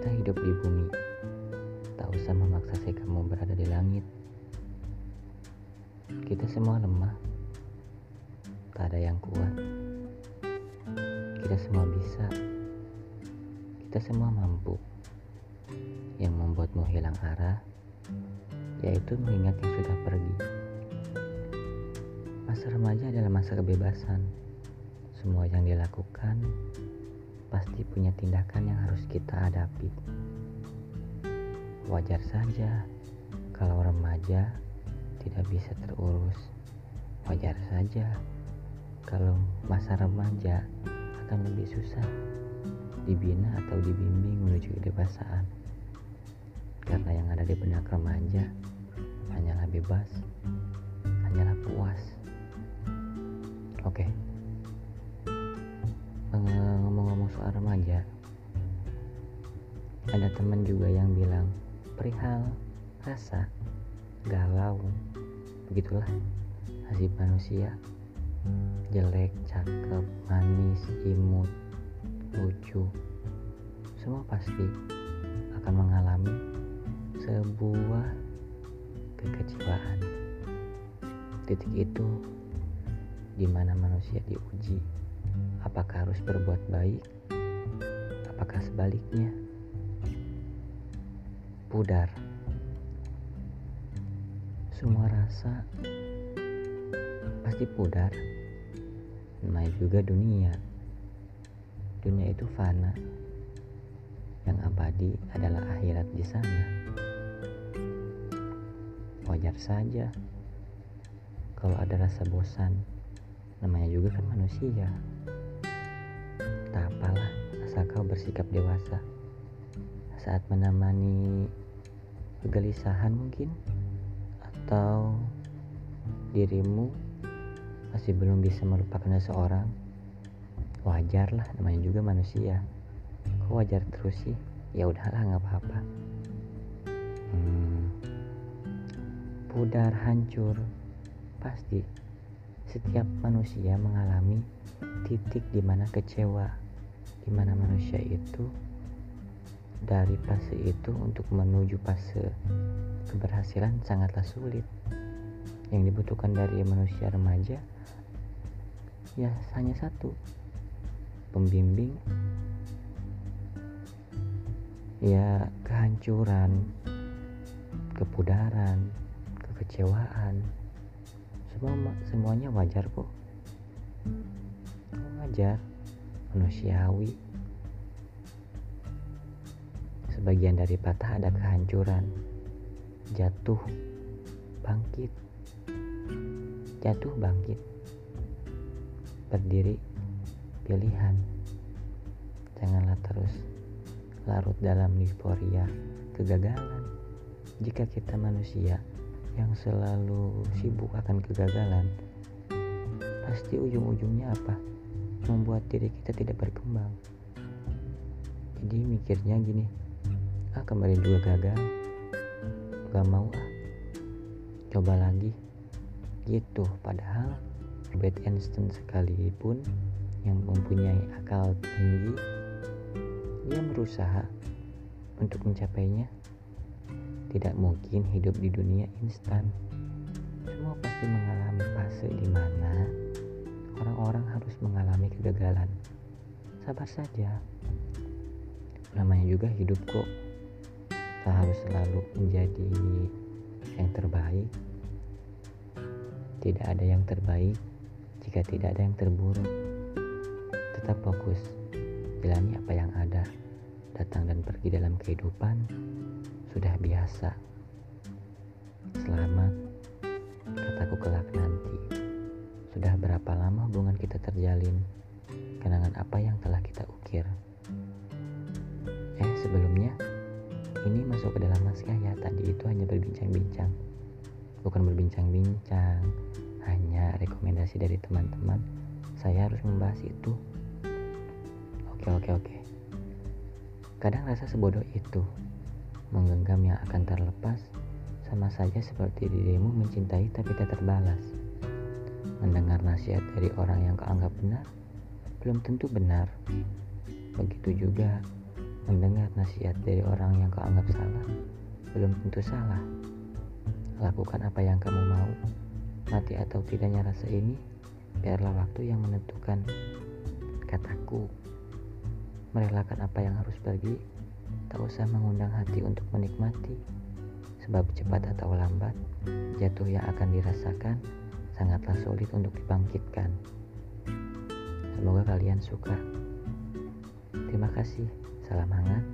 kita hidup di bumi. Tak usah memaksa kamu berada di langit. Kita semua lemah. Tak ada yang kuat. Kita semua bisa. Kita semua mampu. Yang membuatmu hilang arah, yaitu mengingat yang sudah pergi. Masa remaja adalah masa kebebasan. Semua yang dilakukan pasti punya tindakan yang harus kita hadapi. Wajar saja kalau remaja tidak bisa terurus. Wajar saja kalau masa remaja akan lebih susah dibina atau dibimbing menuju kedewasaan. Karena yang ada di benak remaja hanyalah bebas, hanyalah puas. Oke. Soal remaja, ada teman juga yang bilang perihal rasa galau. Begitulah nasib manusia. Jelek cakep manis imut lucu semua pasti akan mengalami sebuah kekecewaan. Titik itu di mana manusia diuji apakah harus berbuat baik apakah sebaliknya? Pudar. Semua rasa pasti pudar. Namanya juga dunia. Dunia itu fana. Yang abadi adalah akhirat di sana. Wajar saja kalau ada rasa bosan. Namanya juga kan manusia. Tak apalah asal kau bersikap dewasa. Saat menemani kegelisahan mungkin atau dirimu masih belum bisa melupakan seseorang wajar lah namanya juga manusia. Kok wajar terus sih? Ya udahlah nggak apa-apa. Hmm, pudar hancur. Pasti setiap manusia mengalami titik di mana kecewa di mana manusia itu dari fase itu untuk menuju fase keberhasilan sangatlah sulit. Yang dibutuhkan dari manusia remaja ya hanya satu, pembimbing. Ya kehancuran, kepudaran, kekecewaan. Semua semuanya wajar kok. Wajar, manusiawi. Sebagian dari patah ada kehancuran jatuh bangkit. Jatuh bangkit. Berdiri pilihan. Janganlah terus larut dalam euforia kegagalan. Jika kita manusia yang selalu sibuk akan kegagalan pasti ujung-ujungnya apa membuat diri kita tidak berkembang. Jadi mikirnya gini ah kemarin juga gagal. Gak mau ah. Coba lagi. Gitu. Padahal Albert Einstein sekalipun yang mempunyai akal tinggi dia berusaha untuk mencapainya. Tidak mungkin hidup di dunia instan. Semua pasti mengalami fase di mana orang-orang harus mengalami kegagalan. Sabar saja. Namanya juga hidup kok. Tak harus selalu menjadi yang terbaik. Tidak ada yang terbaik jika tidak ada yang terburuk. Tetap fokus. Jalani apa yang ada. Datang dan pergi dalam kehidupan sudah biasa berapa lama hubungan kita terjalin? Kenangan apa yang telah kita ukir? Eh sebelumnya ini masuk ke dalam naskah ya. Tadi itu hanya berbincang-bincang. Bukan berbincang-bincang hanya rekomendasi dari teman-teman. Saya harus membahas itu. Oke oke oke. Kadang rasa sebodoh itu menggenggam yang akan terlepas sama saja seperti dirimu mencintai tapi tak terbalas mendengar nasihat dari orang yang kau anggap benar belum tentu benar begitu juga Mendengar nasihat dari orang yang kau anggap salah belum tentu salah. Lakukan apa yang kamu mau, Mati atau tidaknya rasa ini, biarlah waktu yang menentukan kataku. Merelakan apa yang harus pergi, tak usah mengundang hati untuk menikmati. Sebab cepat atau lambat, jatuh yang akan dirasakan sangatlah sulit untuk dibangkitkan. Semoga kalian suka. Terima kasih. Salam hangat.